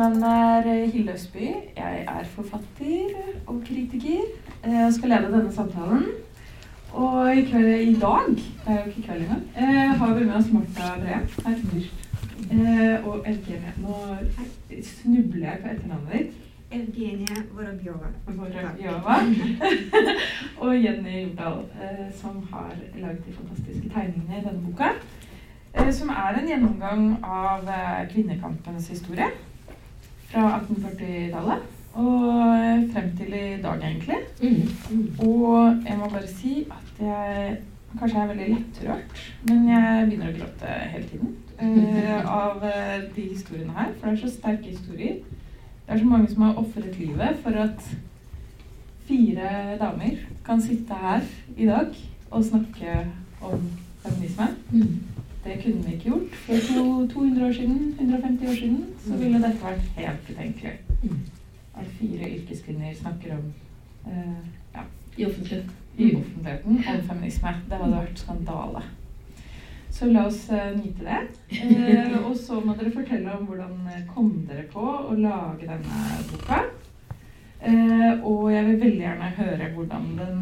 navn er Hilde Østby. Jeg er forfatter og kritiker. Jeg skal lede denne samtalen. Og i, kveld, i dag, det er jo ikke kveld engang, eh, har vi med oss Marta Breen her. Eh, og Evgenia Nå snubler jeg på etternavnet ditt. Evgenia Vorobjova. Vorobjova. og Jenny Jordal, eh, som har laget de fantastiske tegningene i denne boka. Eh, som er en gjennomgang av eh, kvinnekampens historie fra 1840-tallet og eh, frem til i dag, egentlig. Mm. Og jeg må bare si at jeg kanskje er veldig lettrørt, men jeg begynner å gråte hele tiden uh, av de historiene her. For det er så sterke historier. Det er så mange som har ofret livet for at fire damer kan sitte her i dag og snakke om feminisme. Mm. Det kunne vi ikke gjort for to, 200 år siden, 150 år siden. Så ville dette vært helt utenkelig. At fire yrkeskvinner snakker om uh, ja, I offentligheten. I offentligheten om feminisme. Det hadde vært skandale. Så la oss uh, nyte det. Uh, og så må dere fortelle om hvordan kom dere på å lage denne boka. Uh, og jeg vil veldig gjerne høre hvordan den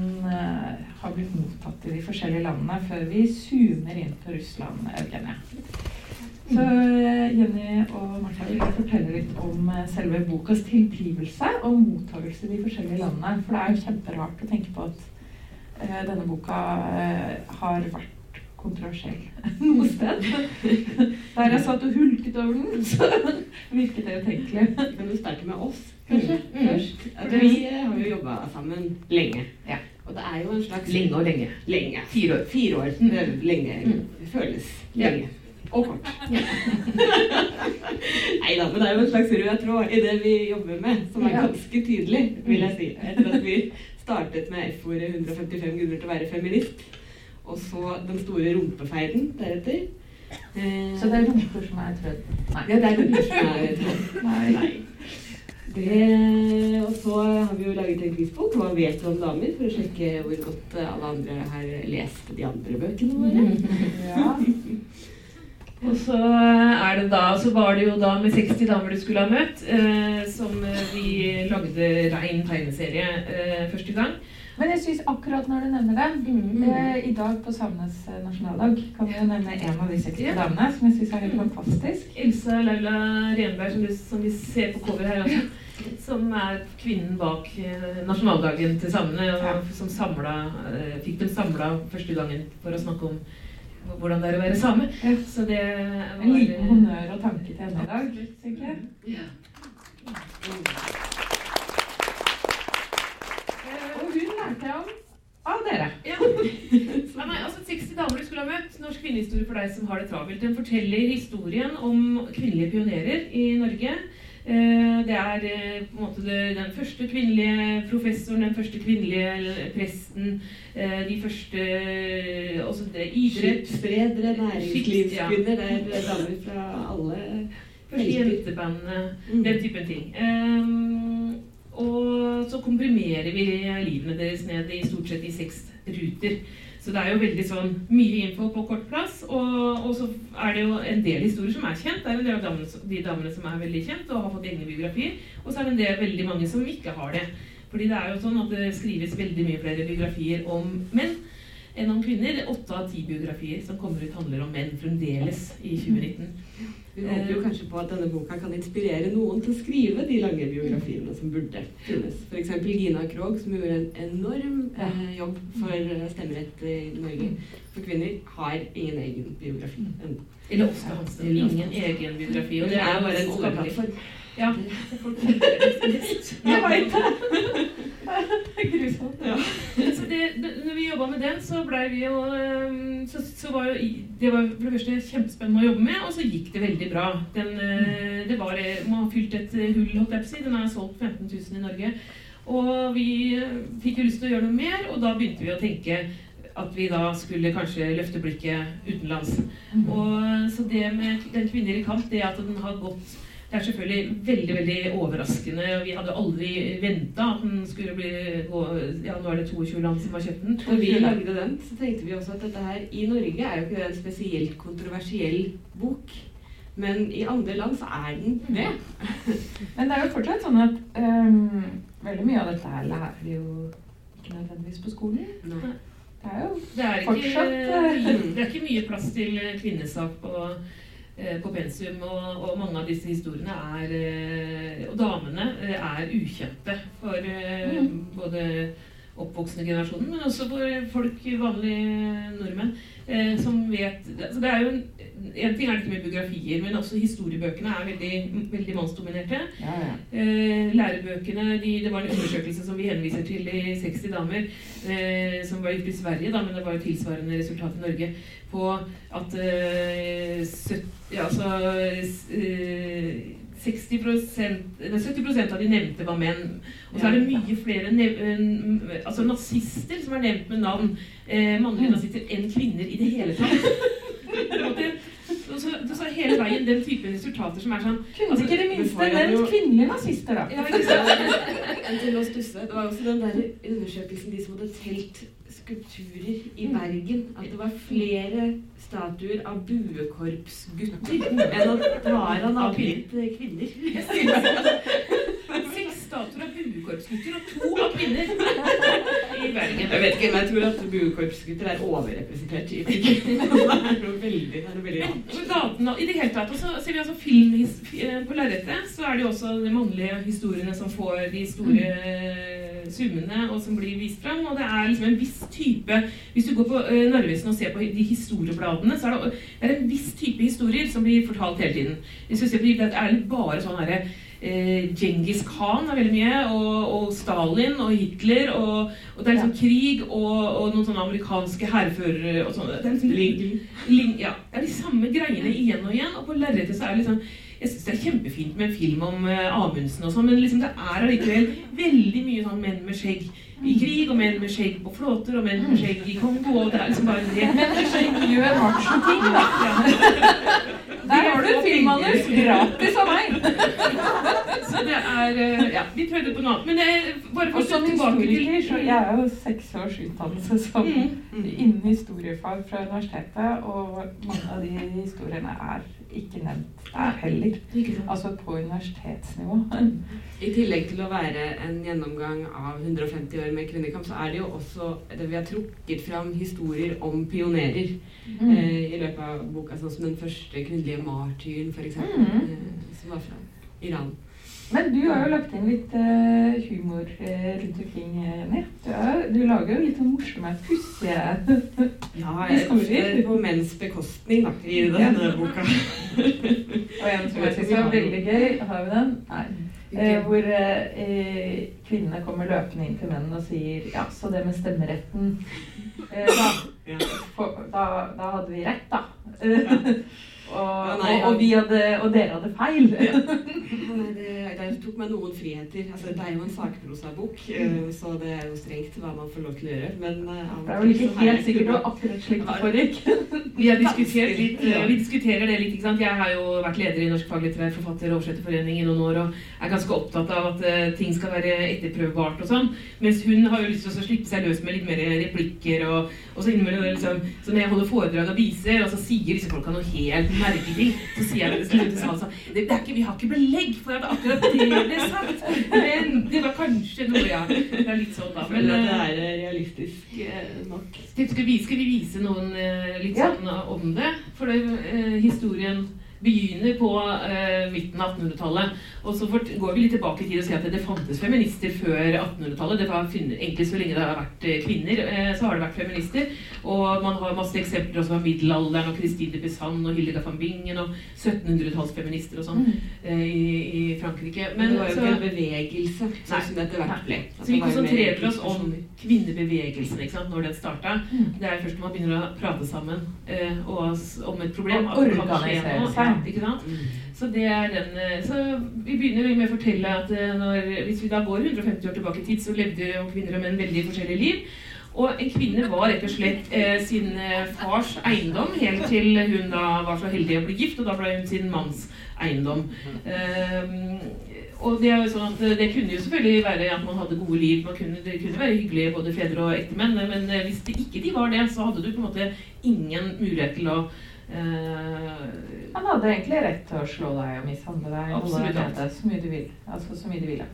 har blitt mottatt i de forskjellige landene, før vi zoomer inn på Russland, Eugenia. Så Jenny og Martha vil fortelle litt om selve bokas tilblivelse og mottakelse i de forskjellige landene. For det er jo kjemperart å tenke på at uh, denne boka uh, har vært kontroversiell noe sted. Der jeg satt og hulket over den, så virket det utenkelig. men du starte med oss, kanskje? Mm. Først. Vi har jo jobba sammen lenge. Ja. Og det er jo en slags Lenge og lenge. Lenge. Fire år. Fire år. Mm. Lenge. Mm. Det føles lenge. Ja. Og kort. Ja. Nei da, men det er jo en slags rød tråd i det vi jobber med, som er ganske tydelig, vil jeg si. Etter at vi startet med F-ordet 155 grunner til å være feminist, og så den store rumpefeiden deretter. Eh, så det er rumper som er trødd? Nei. Ja, det er rumper som er trødd. Nei. Nei. Det, og så har vi jo laget en quizbok, Hva vet du om damer? For å sjekke hvor godt alle andre har lest de andre bøkene våre. Ja. Og så er det da, så var det jo da med 60 damer du skulle ha møtt, eh, som vi lagde rein tegneserie eh, første gang. Men jeg syns akkurat når du nevner det mm. eh, I dag på samenes eh, nasjonaldag kan vi jo nevne en av de 60 ja. damene som jeg syns er helt fantastisk. Elsa Laula Renberg, som, som vi ser på cover her også som er kvinnen bak eh, nasjonaldagen til samene. Og som samlet, eh, fikk dem samla første gangen for å snakke om hvordan det er å være same. Så det var, En liten honnør og tanke til henne i dag, tenker jeg. Ja. Og hun lærte om av dere. Ja. ja nei, altså 60 damer du skulle ha møtt. Norsk kvinnehistorie for deg som har det travelt. Den forteller historien om kvinnelige pionerer i Norge. Eh, det er eh, på en måte den første kvinnelige professoren, den første kvinnelige presten, eh, de første også det, idrett Skipsredere, næringslivskvinner. Det er damer fra alle Første jentebandene, mm. den typen ting. Um, og så komprimerer vi livene deres ned i stort sett i seks ruter. Så det er jo veldig sånn mye info på kort plass. Og, og, så er det jo en del historier som er kjent. Det er en del av damene, de damene som er veldig kjent og har fått egne biografier. Og så er det en del, veldig mange som ikke har det. Fordi det er jo sånn at det skrives veldig mye flere biografier om menn enn om kvinner. Åtte av ti biografier som kommer ut, handler om menn fremdeles i 2019. Vi håper jo kanskje på at denne boka kan inspirere noen til å skrive de lange biografiene som burde finnes. F.eks. Gina Krog, som gjorde en enorm eh, jobb for eh, stemmerett i Norge for kvinner, har ingen egen biografi ennå. Eller Oskar Hansen. Ingen egen biografi. Og det er bare en oljeplattform. Ja. Jeg veit det! Grusomt. Ja. Så det, når vi jobba med den, så blei vi jo ehm, så, så, var jo Det var for det første kjempespennende å jobbe med, og så gikk det veldig bra. Den, eh, det var, Man har fylt et hull, holdt jeg på å si. Den er solgt 15 000 i Norge. Og vi fikk jo lyst til å gjøre noe mer, og da begynte vi å tenke at vi da skulle kanskje løfte blikket utenlands. Mm. Og, så det med Den kvinner i kamp, det at den har gått det er selvfølgelig veldig veldig overraskende. Vi hadde aldri venta at den skulle bli Ja, nå er det 22 land som har kjøpt den. Når vi lagde den, så tenkte vi også at dette her i Norge er jo ikke en spesielt kontroversiell bok. Men i andre land så er den det. Men det er jo fortsatt sånn at um, veldig mye av dette her lærer vi jo ikke nødvendigvis på skolen. Nei. Det er jo Det er ikke, Fortsatt, eh. det er ikke mye plass til kvinnesak på, eh, på pensum, og, og mange av disse historiene er eh, Og damene eh, er ukjente for eh, Mm. både oppvoksende generasjonen, men også for folk, vanlige nordmenn, eh, som vet altså det er jo en, en ting er det ikke med biografier, men også historiebøkene er veldig, veldig mannsdominerte. Ja, ja. Eh, lærebøkene de, Det var en undersøkelse som vi henviser til i 60 damer, eh, som var gjort i Sverige, da, men det var jo tilsvarende resultat i Norge, på at eh, søt, ja, altså, eh, 60 nei, 70% av de nevnte var menn. Og så er det mye flere nev eh, altså nazister som er nevnt med navn, eh, mannlige nazister, enn kvinner i det hele tatt. Så, så hele veien den type resultater som er sånn Kunne Altså, ikke det minste nevnt kvinnelige nazister, da? ja, ikke sant? Til å stusse. Det var også den der undersøkelsen de som hadde telt skulpturer i Bergen. At det var flere statuer av buekorpsgutter enn at det var av navngitte kvinner. Seks statuer av buekorpsgutter og to av kvinner i Bergen. Jeg vet ikke, men jeg tror at buekorpsgutter er overrepresentert i Bergen. Det er noe veldig, det er noe veldig rart. på gaten og i det hele tatt, og så ser vi altså film eh, på lerretet, så er det jo også de mannlige historiene som får de store eh, summene, og som blir vist fram. Og det er liksom en viss type Hvis du går på eh, Narvesen og ser på de historiebladene, så er det, det er en viss type historier som blir fortalt hele tiden. Hvis du ser på de, det er bare sånn herre Eh, Djengis Khan er veldig mye, og, og Stalin og Hitler, og, og det er liksom krig og, og noen sånne amerikanske hærførere og sånn. Det er liksom Ling, ja, det er de samme greiene igjen og igjen. Og på lerretet så er det liksom Jeg syns det er kjempefint med en film om uh, Amundsen og sånn, men liksom det er allikevel veldig mye sånn menn med skjegg i krig, og menn med skjegg på flåter, og menn med skjegg i Kongo, og det er liksom bare det. Menn med skjegg gjør macho-ting, da. Der har du filmmanus gratis av meg. Så det er uh, Ja, vi prøvde på noe annet. Men det er bare for å som tilbake til så jeg er jo seks års utdannelse som Mm. innen historiefag fra universitetet, og mange av de historiene er ikke nevnt der heller. Altså på universitetsnivå. I tillegg til å være en gjennomgang av 150 år med kvinnekamp, så er det jo også det vi har trukket fram historier om pionerer Mm. eh, i løpet av boka, sånn som den første kvinnelige martyren, f.eks., Mm. eh, som var fra Iran. Men du har jo lagt inn litt uh, humor eh, rundt omkring, eh, Jenny. Du, er- du lager jo litt sånn morsomme, pussige Ja, Historier. på menns bekostning da, i denne boka. Og en som jeg syns er veldig gøy. Har vi den? Nei. Eh, hvor eh, kvinnene kommer løpende inn til mennene og sier Ja, så det med stemmeretten eh, da, for, da, da hadde vi rett, da. Og, Ja, nei, og, og, vi hadde, og dere hadde feil. Tok meg noen friheter. Altså, det er jo en sakprosabok, eh, så det er jo strengt hva man får lov til å gjøre. Men eh, Det er vel ikke har helt sikkert det kunnet- var akkurat slik det foregikk. Vi har litt, eh, vi diskuterer det litt, ikke sant. Jeg har jo vært leder i Norsk faglitterær forfatter- og oversetterforening i noen år og er ganske opptatt av at ting skal være etterprøvbart og sånn. Mens hun har jo lyst til å slippe seg løs med litt mer replikker og, og så innimellom det liksom Så når jeg holder foredrag og viser, og så sier disse folka noe helt merkelig ting, så sier jeg slutt til salen sånn det, er ikke, Vi har ikke belegg for at akkurat det ble sagt, men det var kanskje noe, ja. Det er litt sånn, da. Men det eh, er eh, realistisk eh, nok. skal, vi, skal vi vise noen litt sånn om det? For det, historien begynner på eh, midten av 1800-tallet. Og så fort, går vi litt tilbake i tid og sier at det, fantes feminister før 1800-tallet. Det var egentlig så lenge det har vært eh, kvinner, eh, så har det vært feminister. Og man har masse eksempler også fra middelalderen og Christine de Pizan og Hildegard van Bingen og 1700-tallsfeminister og sånn eh, i, i Frankrike. Men det var jo så- ikke en bevegelse, sånn som det etter hvert ble. Så vi konsentrerer oss om kvinnebevegelsen ikke sant, når den starta. Mm. Det er først når man begynner å prate sammen eh, og om et problem. At det kan skje noe, seg. Ikke sant? Mm. Så det er den eh, Så vi begynner med å fortelle at eh, når, hvis vi da går 150 år tilbake i tid, så levde jo kvinner og menn veldig forskjellige liv. Og en kvinne var rett og slett eh, sin eh, fars eiendom helt til hun da var så heldig å bli gift, og da ble hun sin manns eiendom. Ehm, og det er jo sånn at eh, det kunne jo selvfølgelig være at man hadde gode liv, kunne, det kunne være hyggelige både fedre og ektemenn, men eh, hvis det ikke de var det, så hadde du på en måte ingen mulighet til å Eh, Han hadde egentlig rett til å slå deg og mishandle deg. Absolutt deg Så mye du vil. Altså så mye de ville.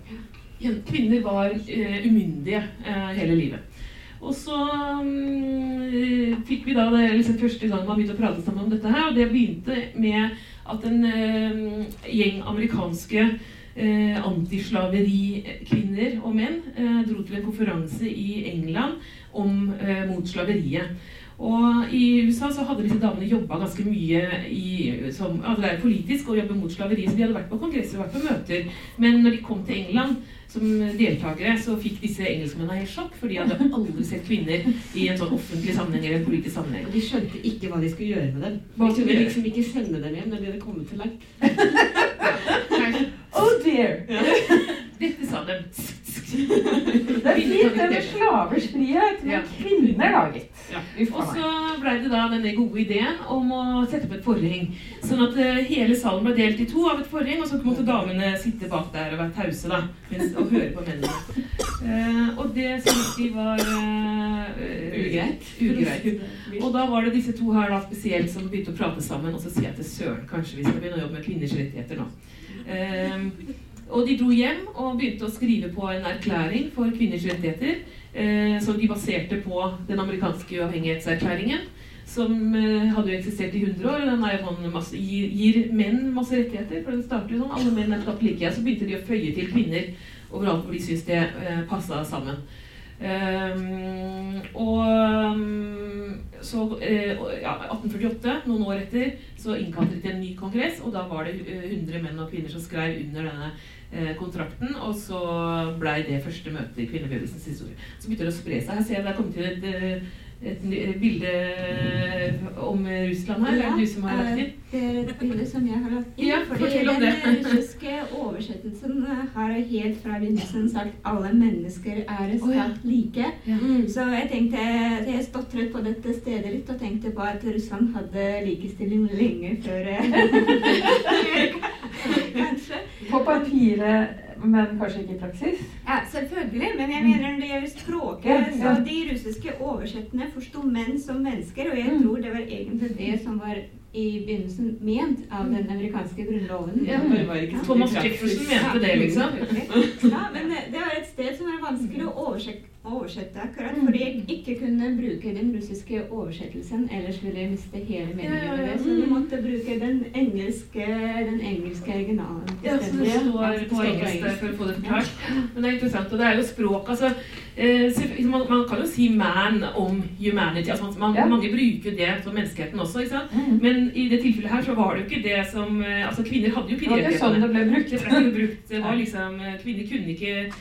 Kvinner var uh, umyndige uh, hele livet. Og så um, fikk vi da det liksom første gang man begynte å prate sammen om dette her, og det begynte med at en gjeng amerikanske eh, antislaverikvinner og menn eh, dro til en konferanse i England om eh, mot slaveriet. Og i USA så hadde disse damene jobba ganske mye i, som, altså det er politisk å jobbe mot slaveri, så de hadde vært på kongresser og vært på møter. Men når de kom til England som deltakere, så fikk disse engelskmennene helt sjokk, for de hadde aldri sett kvinner i en sånn offentlig sammenheng eller en politisk sammenheng. Og de skjønte ikke hva de skulle gjøre med dem. De kunne liksom ikke sende dem hjem når de hadde kommet så langt. Oh dear! Dette sa de. Det er fint det med slavers frihet, men Ja. kvinner laget. Ja. Og så ble det da denne gode ideen om å sette opp et forheng. Sånn at eh, hele salen ble delt i to av et forheng, og så måtte damene sitte bak der og være tause da, mens, og høre på mennene. Uh, og det syntes de var uh, Ugreit. ugreit. Og da var det disse to her da spesielt som begynte å prate sammen, og så sier jeg til søren, kanskje vi skal begynne å jobbe med kvinners rettigheter nå. Eh, og de dro hjem og begynte å skrive på en erklæring for kvinners rettigheter, eh, som de baserte på den amerikanske uavhengighetserklæringen. Som eh, hadde jo eksistert i 100 år. og Den sånn masse, gir, gir menn masse rettigheter. For den starter jo sånn. Alle menn er skapt like. Så begynte de å føye til kvinner overalt hvor de syntes det eh, passa sammen. Ehm, og um, så eh, ja, 1848, noen år etter, så innkalte de til en ny kongress, og da var det eh, 100 menn og kvinner som skrev under denne eh, kontrakten, og så blei det første møtet i kvinnebevegelsens historie. Så begynte det å spre seg. Her ser jeg det er kommet til et, eh, et, bilde om Russland her. er det du som har lagt inn? eh, Det er et bilde som jeg har lagt inn. Ja, fortell om den russiske oversettelsen eh, har helt fra begynnelsen sagt alle mennesker er Å, ja. like'. like. Mm. Så jeg tenkte, jeg stotret på dette stedet litt og tenkte på at Russland hadde likestilling lenge før eh, Kanskje. På papiret, men kanskje ikke i praksis. Ja, selvfølgelig, men jeg mener det gjelder språket. Ja, ja. Så de russiske oversettene forsto menn som mennesker, og jeg Mm. tror det var egentlig det som var i begynnelsen ment av den amerikanske grunnloven. Ja, Det var ikke Thomas. Jefferson mente det, liksom. Ja, men det, det var et sted som var vanskelig å oversette, oversette akkurat Mm. fordi jeg ikke kunne bruke den russiske oversettelsen, ellers ville jeg miste hele meningen med det. Så vi Mm. måtte bruke den engelske, den engelske originalen. Ja, så det står på engelsk for å få det forklart. Men det er interessant, og det er jo språk, altså eh, man, man kan jo si 'man' om humanity. altså man, man, Ja. Mange bruker jo det som menneskeheten også, ikke sant? Mm. Men i det tilfellet her så var det jo ikke det som eh, Altså kvinner hadde jo Det var ikke sånn det ble brukt. Det ble brukt. Det var liksom eh, Kvinner kunne ikke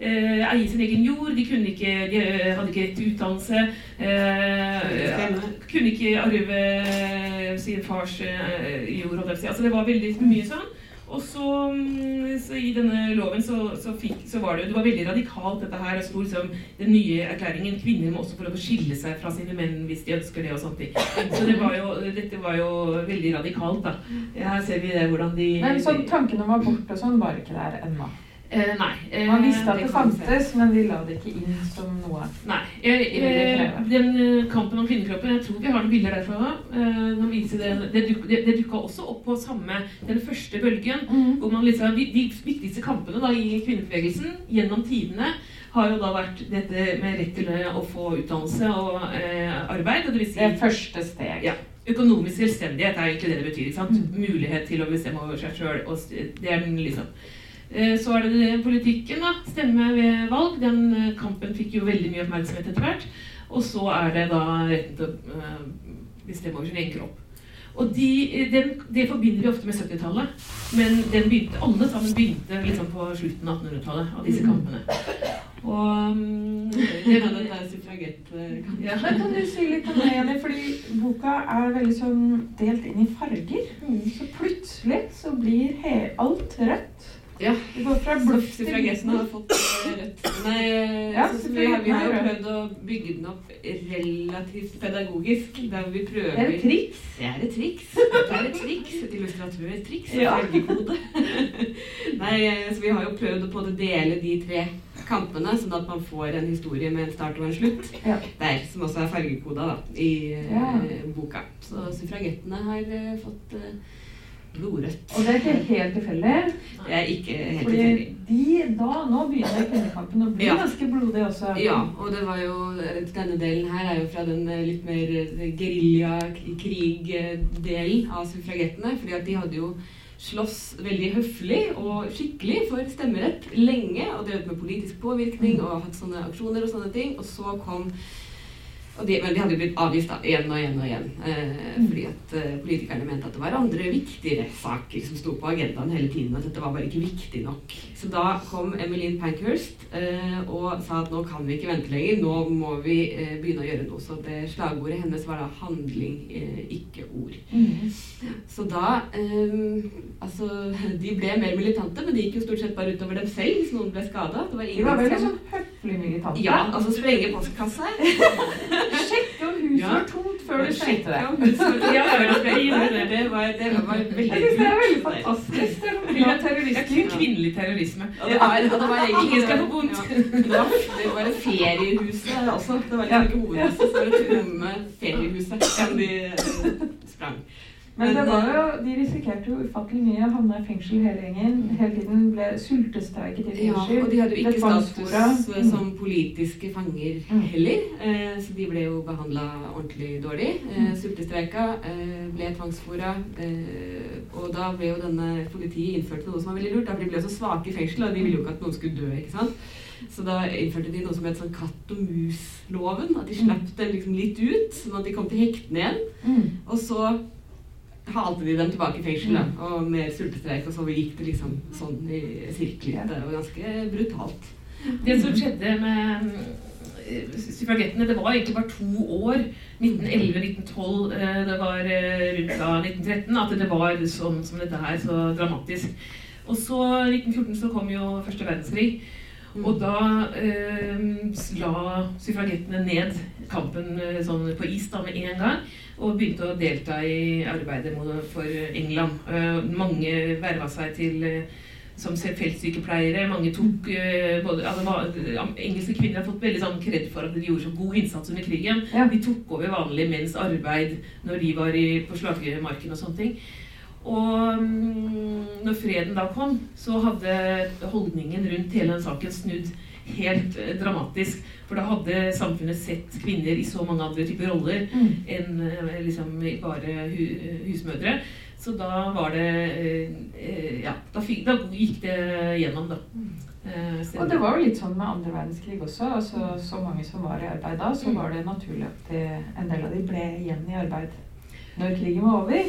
eh, eie sin egen jord, de kunne ikke De eh, hadde ikke rett til utdannelse. Eh, kunne ikke arve sin fars eh, jord. holdt jeg på. Altså det var veldig mye sånn. Og så, mm, så i denne loven så, så, fikk, så var det jo det var veldig radikalt dette her. Det sto liksom den nye erklæringen kvinner må også få lov å skille seg fra sine menn hvis de ønsker det. og sånt. Så det var jo, dette var jo veldig radikalt. da. Her ser vi det hvordan de Men sånn tanken om abort og sånn var ikke der ennå. Eh, nei. eh, Man visste at det det fantes, men de la det ikke inn som noe. Nei. Eh, eh, den eh, kampen om kvinnekroppen, jeg tror vi har noen bilder derfra. Eh, det, det, det, det dukka også opp på samme, den første bølgen. Hvor man liksom, de, de viktigste kampene da, i kvinnebevegelsen gjennom tidene har jo da vært dette med rett til eh, å få utdannelse og eh, arbeid. Og det vil Det er første steg. Ja. økonomisk selvstendighet er egentlig det det betyr. ikke? Mm. Mulighet til å bestemme over seg sjøl. Det er den liksom. Eh, Så er det politikken, da. Stemme ved valg. Den eh, kampen fikk jo veldig mye oppmerksomhet etter hvert. Og så er det da retten til å eh, bestemme over sin egen kropp. Og de, den, det forbinder vi ofte med 70-tallet. Men den begynte, alle sammen begynte liksom på slutten av 1800-tallet, av disse Mm. kampene. Og um, Det var den der suffragett-kampen. ja. Kan du si litt om det, Fordi boka er veldig sånn delt inn i farger. Så plutselig så blir alt rødt. Ja. Det går fra blått til Suffragettene har fått eh, rødt. Nei, eh, Ja, så vi, har, vi har jo prøvd å bygge den opp relativt pedagogisk. Der vi prøver Det er et triks. Det er et triks. Det er et triks. Et illustratortriks. Ja. Fargekode. Nei, eh, så vi har jo prøvd å på en dele de tre kampene, sånn at man får en historie med en start og en slutt Ja. der, som også er fargekoda da, i Ja. boka. Så suffragettene har fått blodrødt. Og det er ikke helt tilfeldig. Det er ikke helt Fordi de da, nå begynner kvinnekampen å bli Ja. ganske blodig også. Ja, og det var jo, denne delen her er jo fra den eh, litt mer eh, gerilja-krig-delen av suffragettene. fordi at de hadde jo slåss veldig høflig og skikkelig for stemmerett lenge. Og drevet med politisk påvirkning og hatt sånne aksjoner og sånne ting. Og så kom og de, men de hadde jo blitt avgifta igjen og igjen og igjen. Eh, fordi at eh, politikerne mente at det var andre viktigere saker som sto på agendaen hele tiden. At dette var bare ikke viktig nok. Så da kom Emmeline Pankhurst eh, og sa at nå kan vi ikke vente lenger. Nå må vi eh, begynne å gjøre noe. Så det slagordet hennes var da 'handling, eh, ikke ord'. Mm. Så da eh, Altså, de ble mer militante, men det gikk jo stort sett bare utover dem selv hvis noen ble skada. Det var De ingen var veldig sånn høflig militante. Ja, altså sprenge postkasse. Sjekk om huset Ja. var tomt før du sjekket det. Ja, jeg gjorde det. Det var, det var veldig Jeg syns det er veldig fantastisk. Det er Det er kun kvinnelig terrorisme. Og det var, og det var egentlig Ingen skal få vondt. Ja. Det var, et feriehus også. Det var liksom ikke hovedhuset, så det var et romme feriehuset som de eh, sprang. Men det var jo, de risikerte jo ufattelig mye. Havna i fengsel hele gjengen. Hele tiden ble sultestreiket i Ja, og de hadde jo ikke status mm. som politiske fanger Mm. heller, eh, så de ble jo behandla ordentlig dårlig. Eh, Mm. Sultestreika, eh, ble tvangsfora, eh, og da ble jo denne politiet innført noe som var veldig lurt, da, ble de så svake i fengsel, og de ville jo ikke at noen skulle dø, ikke sant. Så da innførte de noe som het sånn katt og mus-loven, at de slapp dem liksom litt ut, sånn at de kom til hektene igjen. Mm. Og så halte de dem tilbake i fengsel, da, og mer sultestreik, og så gikk det liksom sånn i sirkler. Det var ganske brutalt. Det som skjedde med eh, suffragettene, det var egentlig bare to år. 1911-1912. eh, Det var eh, rundt da 1913 at det var sånn som dette her, så dramatisk. Og så 1914 så kom jo første verdenskrig. Og da eh, la suffragettene ned kampen eh, sånn på is da med en gang. Og begynte å delta i arbeidet for England. Eh, mange verva seg til eh, som feltsykepleiere. Mange tok eh, både, altså, Engelske kvinner har fått veldig sånn kred for at de gjorde så god innsats under krigen. Ja. De tok over vanlige menns arbeid når de var i, på slagmarken og sånne ting. Og mm, når freden da kom, så hadde holdningen rundt hele den saken snudd helt eh, dramatisk. For da hadde samfunnet sett kvinner i så mange andre typer roller Mm. enn eh, liksom bare hu husmødre. Så da var det eh, Ja, da, fikk, da gikk det gjennom, da. Eh, Og det var jo litt sånn med andre verdenskrig også. altså Så mange som var i arbeid da, så Mm. var det naturlig at en del av de ble igjen i arbeid når krigen var over.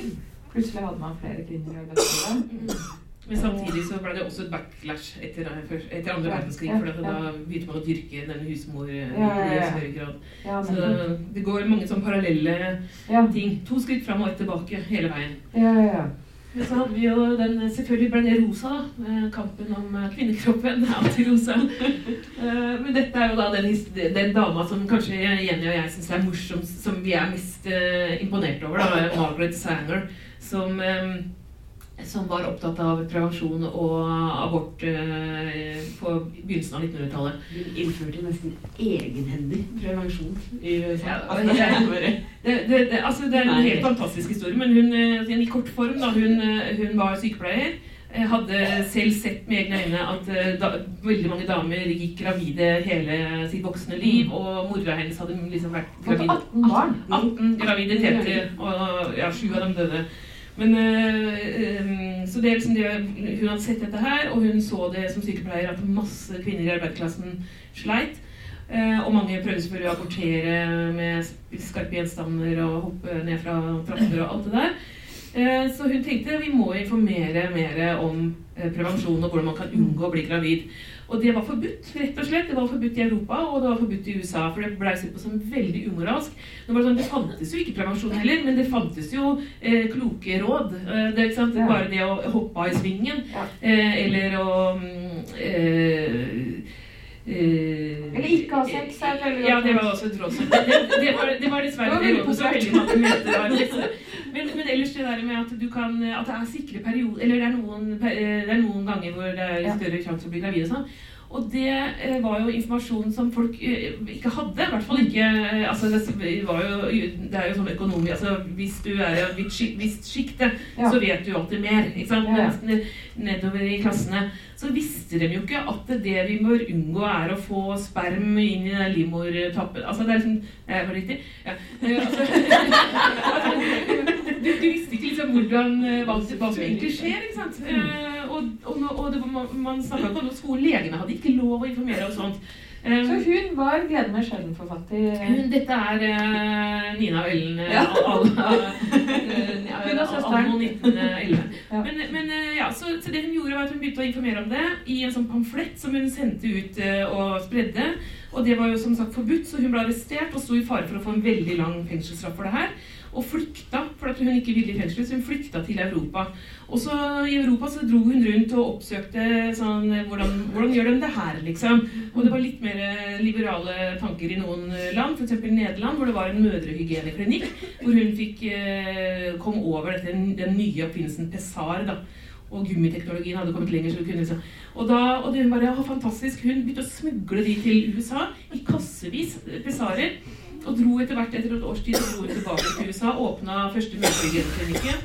Plutselig hadde man flere kvinner i arbeidslivet. Mm. Men samtidig så ble det også et backlash etter, etter andre verdenskrig. For da begynte man å dyrke denne husmor eh, i større grad. Så det går mange sånn parallelle ting. To skritt fram og ett tilbake hele veien. ja, ja, ja. Men så hadde vi jo den Selvfølgelig ble det rosa, da. eh, Kampen om eh, kvinnekroppen. Antirosa. Eh, Men dette er jo da den, den dama som kanskje Jenny og jeg syns er morsomst, som vi er mest eh, imponert over. da, Margaret Sanger. Som, som var opptatt av prevensjon og abort eh, på begynnelsen av 1900-tallet. Hun innførte nesten egenhendig prevensjon i USA. Ja, Altså, det Det, det, det, altså, det er en helt fantastisk historie, men hun, eh, i kort form, da, hun, eh, hun var sykepleier. Jeg Hadde selv sett med egne øyne at da, veldig mange damer gikk gravide hele sitt voksne liv. Og mora hennes hadde liksom vært gravid 18 barn. 18 graviditeter, og ja, sju av dem døde. Men, eh, eh, så det er liksom det, Hun hadde sett dette her, og hun så det som sykepleier at masse kvinner i arbeidsklassen sleit. Eh, og mange prøvde selvfølgelig å abortere med skarpe gjenstander og hoppe ned fra trapper og alt det der. Eh, så hun tenkte vi må informere mer om eh, prevensjon og hvordan man kan unngå å bli gravid. Og det var forbudt, rett og slett. Det var forbudt i Europa, og det var forbudt i USA. For det ble sett på som veldig umoralsk. Det, sånn, det fantes jo ikke prevensjon heller, men det fantes jo eh, kloke råd. Eh, det? Ja. Bare det å hoppe av i svingen, eh, eller å mm, eh, Eller ikke ha sex, er Ja, det var også et råd. Det, det, var, det var dessverre Det det rådet som veldig mange best. Men, men ellers det der med at du kan At det er sikre perioder Eller det er noen, eh, det er noen ganger hvor det er større sjanse for å bli gravid og sånn. Og det eh, var jo informasjon som folk eh, ikke hadde. I hvert fall ikke eh, altså det, var jo, det er jo sånn økonomi altså Hvis du er i et visst- visst sjikte, Ja. så vet du jo alltid mer. ikke sant? Ja, ja. Nedover i klassene så visste de jo ikke at det vi bør unngå, er å få sperm inn i livmortappen. Altså det er liksom eh, Var det riktig? Ja. Altså, du, du visste ikke liksom hvordan eh, hva, hva som egentlig skjer, ikke sant? Eh, og, og, og det, var- man, snakka ikke om skolen, legene hadde ikke lov å informere om sånt. Eh, Så hun var Glede meg sjelden-forfatter. dette er uh, Nina og Ellen Ja. al- al- Hun er søsteren. 1911. Ja. Men, men uh, ja, så, så det hun gjorde var at hun begynte å informere om det i en sånn pamflett som hun sendte ut uh, og spredde. Og det var jo som sagt forbudt, så hun ble arrestert og sto i fare for å få en veldig lang fengselsstraff for det her. Og flykta, for at hun ikke ville i fengsel, så hun flykta til Europa. Og så i Europa så dro hun rundt og oppsøkte sånn Hvordan, hvordan gjør de det her, liksom? Og det var litt mer eh, liberale tanker i noen eh, land, f.eks. Nederland, hvor det var en mødrehygieneklinikk, hvor hun fikk eh, kom over dette, den nye oppfinnelsen Pessar. da. Og gummiteknologien hadde kommet lenger. så hun kunne liksom... Og, da, og hun bare, ja, fantastisk, hun begynte å smugle de til USA i kassevis, pesarer. Og dro etter hvert, etter et års tid, og dro tilbake til USA, åpna første mødrehygieneklinikken.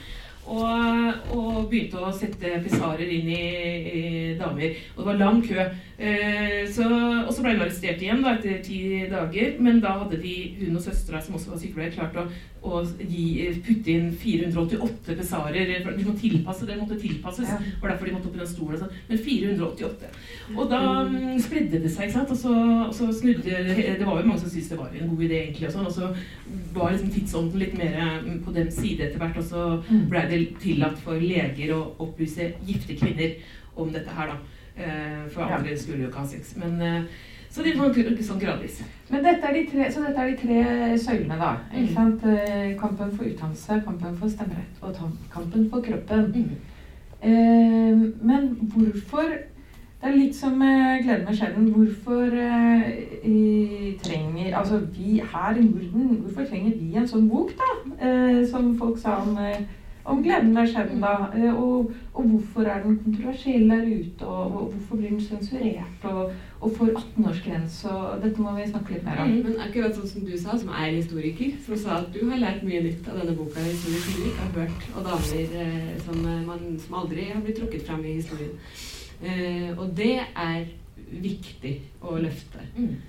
Og, og begynte å sette pesarer inn i, i damer. Og det var lang kø. Eh, så, og så ble hun arrestert igjen da, etter ti dager. Men da hadde de, hun og søstera, som også var sykepleier, klart å, å gi, putte inn 488 pesarer. De må tilpasse, det måtte tilpasses. Ja. Var derfor de måtte opp i den stolen. sånn. Men 488. Og da mm, spredde det seg, ikke sant. Og så, og så snudde Det var jo mange som syntes det var en god idé, egentlig. Og sånn, og så var liksom tidsånden litt mer mm, på den side etter hvert. Og så Mm. ble det tillatt for leger å opplyse gifte kvinner om dette her, da. Eh, For Ja. andre skulle jo ikke ha sex. Men eh, så det var ikke sånn gradvis. Men dette er de tre, så dette er de tre søylene, da. Ikke Mm. sant? Eh, Kampen for utdannelse, kampen for stemmerett og kampen for kroppen. Eh, men hvorfor Det er litt som med Gleden med skjeden. Hvorfor eh, trenger Altså vi her i Norden, hvorfor trenger vi en sånn bok, da? Eh, som folk sa om, eh, om Gleden ved skjebna. Eh, og, og hvorfor er den kontroversiell der ute? Og, og hvorfor blir den sensurert? Og, og får 18-årsgrense? Og dette må vi snakke litt mer om. Men akkurat sånn som du sa, som er historiker, som sa at du har lært mye nytt av denne boka historie som du ikke har hørt, og damer eh, som, eh, man, som aldri har blitt trukket fram i historien. Eh, og det er viktig å løfte.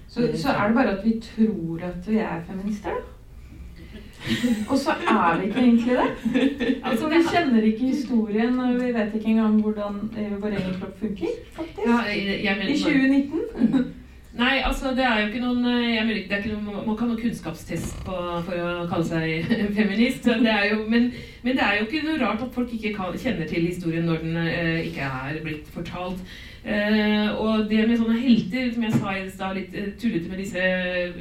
Så, så er det bare at vi tror at vi er feminister, da. Og så er det ikke egentlig det. Altså, Vi kjenner ikke historien, og vi vet ikke engang hvordan eh, vår egen kropp funker. faktisk. Ja, jeg, jeg I 2019. Nei, altså det er jo ikke noen eh, jeg mener, det er ikke noen, Man kan ha noen kunnskapstest på, for å kalle seg feminist. Det jo, men, men det er jo ikke noe rart at folk ikke kan, kjenner til historien når den eh, ikke er blitt fortalt. Eh, og det med sånne helter, som jeg sa i stad, litt uh, tullete med disse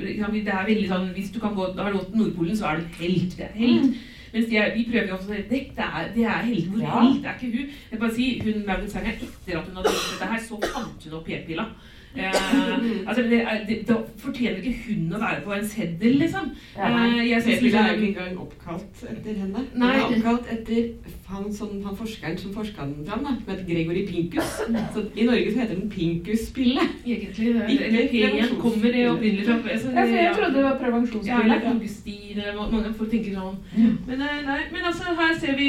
liksom, Det er veldig sånn Hvis du kan gå, har gått til Nordpolen, så er du en helt. Det er helt. Mens de er, de prøver jo også å si det er, det er helter. Hvor Ja. helt er ikke hun? Jeg bare si, hun Maud Sanger, etter at hun hadde gjort dette her, så fant hun opp p-pilla. Eh, altså, det er, det, da fortjener ikke hun å være på en seddel, liksom. Ja. Eh, jeg synes P-pilla er jo liksom ikke engang oppkalt etter henne. Nei. Den er oppkalt etter han, sånn, han forskeren som forska den fram, da, som het Gregory Pinkus. Så I Norge så heter den Pinkuspille. Egentlig er- Eller P1 kommer opprinnelig fra altså, Ja, jeg trodde det var prevensjonspille. Ja, Augustine, mange folk tenker sånn. Men, eh, nei, men altså, her ser vi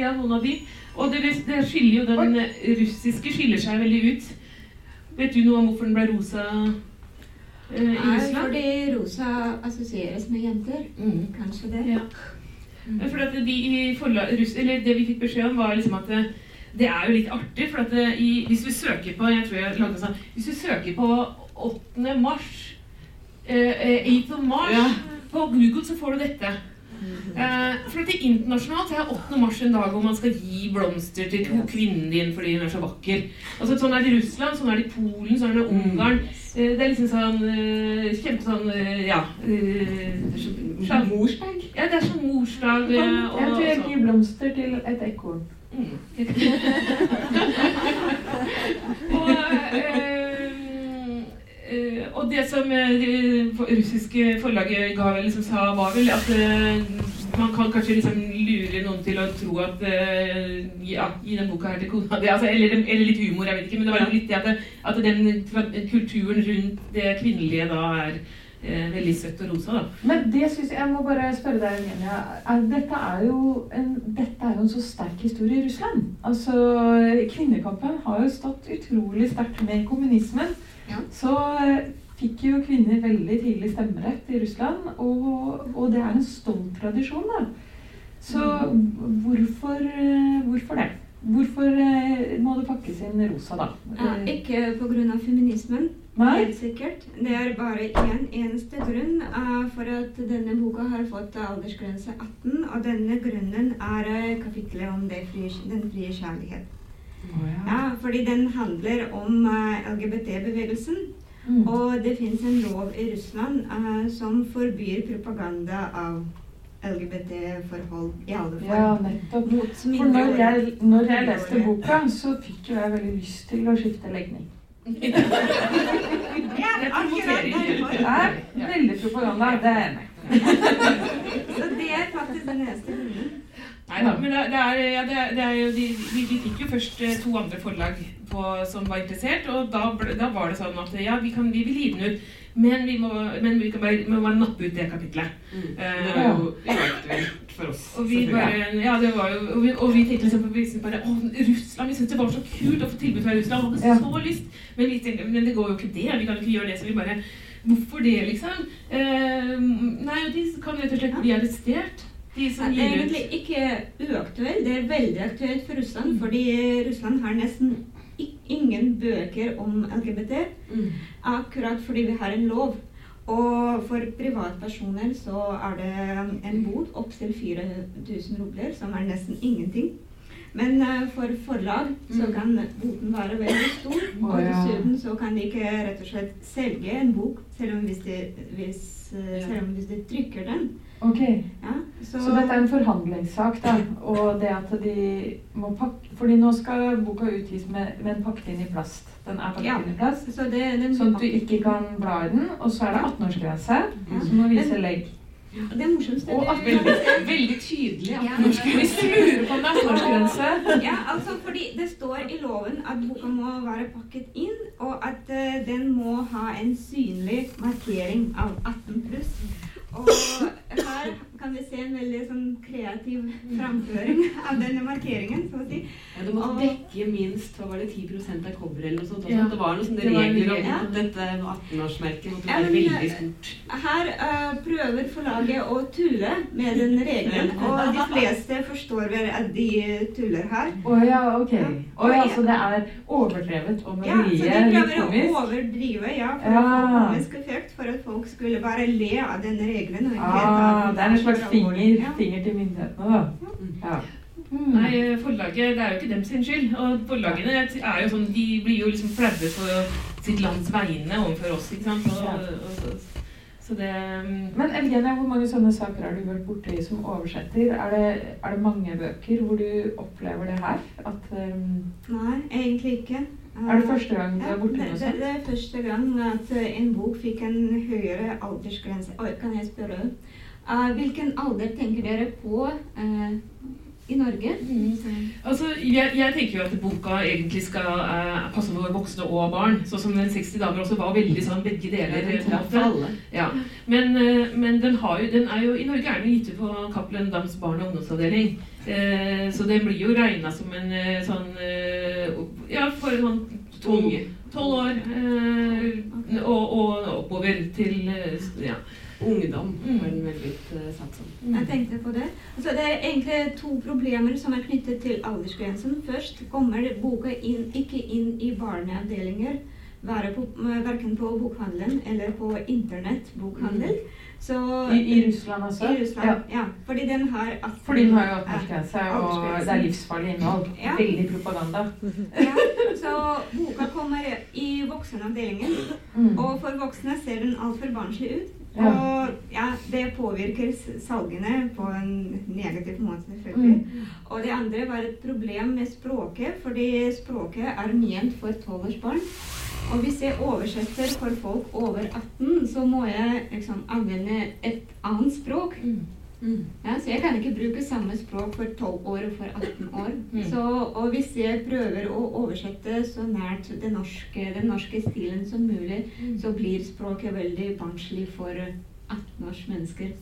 ja, noen av de. Og det, det skiller jo den russiske skiller seg veldig ut. Vet du noe om hvorfor den ble rosa eh, i Nei, Russland? fordi rosa assosieres med jenter. Mm. Kanskje det. Ja. Mm. For at de i forla, Det vi fikk beskjed om, var liksom at det, det er jo litt artig. For det, i, hvis vi søker på jeg tror jeg lagde sånn, Hvis vi søker på 8. mars eh, eh, 8. mars Ja. på Google, så får du dette. Eh, for at det Internasjonalt så er 8. mars en dag hvor man skal gi blomster til to kvinnen din fordi hun er så vakker. Altså Sånn er det i Russland, sånn er det i Polen, sånn er det i Ungarn. Eh, det er liksom sånn eh, Kjempe sånn Ja. sånn- Morsdag. ja, det er sånn morsdag Jeg eh, tror jeg og sånn. gir blomster til et ekorn. Mm. og, og det som eh, det russiske forlaget ga, liksom, sa, var vel at eh, man kan kanskje liksom lure noen til å tro at eh, Ja, gi den boka her til kona di. Altså, eller, eller litt humor, jeg vet ikke. Men det var litt det at, at den kulturen rundt det kvinnelige da er eh, veldig søtt og rosa, da. Men det synes jeg, jeg må bare spørre deg, Eugenia. Dette, er en, dette er jo en så sterk historie i Russland. Altså, Kvinnekampen har jo stått utrolig sterkt med kommunismen. Ja. Så eh, fikk jo kvinner veldig tidlig stemmerett i Russland, og, og det er en stolt tradisjon, da. Så hvorfor, eh, hvorfor det? Hvorfor eh, må det pakkes inn rosa, da? Ja, ikke pga. feminismen, Nei? helt sikkert. Det er bare én eneste grunn for at denne boka har fått aldersgrense 18. Og denne grunnen er kapitlet om det frie, den frie kjærlighet. Å, ja. Ja, fordi den handler om eh, LGBT-bevegelsen. Mm. Og det fins en lov i Russland uh, som forbyr propaganda av LGBT-forhold i alle Ja, form. nettopp. Mot For når jeg, når jeg leste boka, så fikk jo jeg veldig lyst til å skifte legning. Ja, akkurat derfor. Det er veldig propaganda, det er jeg enig i. Så det er faktisk den eneste grunnen. Nei da, men det, det, er, ja, det, er, det er jo de, vi, vi fikk jo først eh, to andre forlag på, som var interessert, og da, da var det sånn at ja, vi, kan, vi vil gi den ut, men vi må, men vi kan bare, vi må bare nappe ut det kapitlet. Mm. Uh, Det var jo uaktuelt for oss. Og vi bare, ja, det var jo, og vi, og vi tenkte liksom, på bare, å, Russland, vi syntes det var så kult å få tilbud fra Russland, vi hadde Ja. så lyst, men vi tenkte, men det går jo ikke det, vi kan ikke gjøre det, så vi bare, hvorfor det liksom? Eh, nei, og de kan rett og slett bli arrestert, de som det gir ut. egentlig ikke uaktuelt, det er veldig aktuelt for Russland. Fordi Russland har nesten ingen bøker om LGBT. Mm. Akkurat fordi vi har en lov. Og for privatpersoner så er det en bot opptil 4000 rubler, som er nesten ingenting. Men eh, for forlag så Mm. kan boten være veldig stor. Og dessuten så kan de ikke rett og slett selge en bok, selv om hvis de, hvis, eh, selv om hvis de trykker den. Ok, Ja, så, Så dette er en forhandlingssak, da. Og det at de må pakke Fordi nå skal boka utgis med, med en pakket inn i plast. Den er pakket Ja. inn i plast. så det, den Sånn at du ikke kan bla i den. Og så er det 18-årsgrense, Ja. som må vise legg. Det er morsomst. Og at Veldig, veldig tydelig. Ja. at Hvis du lurer på om det er 18-årsgrense Ja, altså fordi det står i loven at boka må være pakket inn, og at uh, den må ha en synlig markering av 18 pluss. Og her kan vi se en veldig sånn kreativ framføring av denne markeringen, så å si. Ja, Du måtte Og- dekke minst hva var det, 10 av coveret eller noe sånt. også. Ja. Det var noen sånne regler om ja. at dette 18-årsmerket måtte Ja, være men- veldig stort. Her uh, prøver forlaget å tulle med den regelen, og de fleste forstår vel at de tuller her. Å ja, ok. Ja. Å ja, så det er overdrevet og med Ja, så de prøver litt å overdrive ja, for Ja. å få komisk effekt, for at folk skulle bare le av denne regelen. Og ikke Ah, det er en slags finger, finger til myndighetene, da. Ja. Mm. Nei, forlaget, det er jo ikke dem sin skyld. Og forlagene er jo sånn, de blir jo liksom flaue på sitt lands vegne overfor oss, ikke sant. Og, og, så, det mm, Men Elgenia, hvor mange sånne saker har du vært borti som oversetter? Er det, er det mange bøker hvor du opplever det her? At, um, Nei, egentlig ikke. er det første gang du er borti noe sånt? det er første gang at eh, en bok fikk en høyere aldersgrense. Oi, kan jeg spørre? Eh, hvilken alder tenker dere på eh, i Norge? Altså, jeg, jeg tenker jo at boka egentlig skal eh, passe for voksne og barn. Sånn som den 60 damer også var veldig sånn begge deler. Den på en måte. alle. Ja. Men, eh, men den, har jo, den er jo, i Norge er den gitt ut på Cappelen Dams barn- og ungdomsavdeling. Eh, så den blir jo regna som en eh, sånn eh, Ja, for en sånn tolv tolv år eh, og, og oppover til eh, ja. Ungdom Mm. var den veldig blitt eh, satt som. Jeg tenkte på det. Altså, det er egentlig to problemer som er knyttet til aldersgrensen. Først kommer boka inn, ikke inn i barneavdelinger, på, verken på bokhandelen eller på internettbokhandel. Så I, I Russland også? I Russland, Ja. ja. Fordi den har 18 Fordi den har jo Ja. 18-årsgrense, og det er livsfarlig innhold. Ja. Veldig propaganda. Ja, så boka kommer i voksenavdelingen, Mm. og for voksne ser den altfor barnslig ut. Og ja, det påvirker salgene på en negativ måte, selvfølgelig. Mm. Og det andre var et problem med språket, fordi språket er ment for tolvårsbarn. Og hvis jeg oversetter for folk over 18, så må jeg liksom anvende et annet språk. Mm. Mm. Ja, så jeg kan ikke bruke samme språk for 12 år og for 18 år. Mm. Så, og hvis jeg prøver å oversette så nært den norske, den norske stilen som mulig, så blir språket veldig barnslig for 18 års mennesker.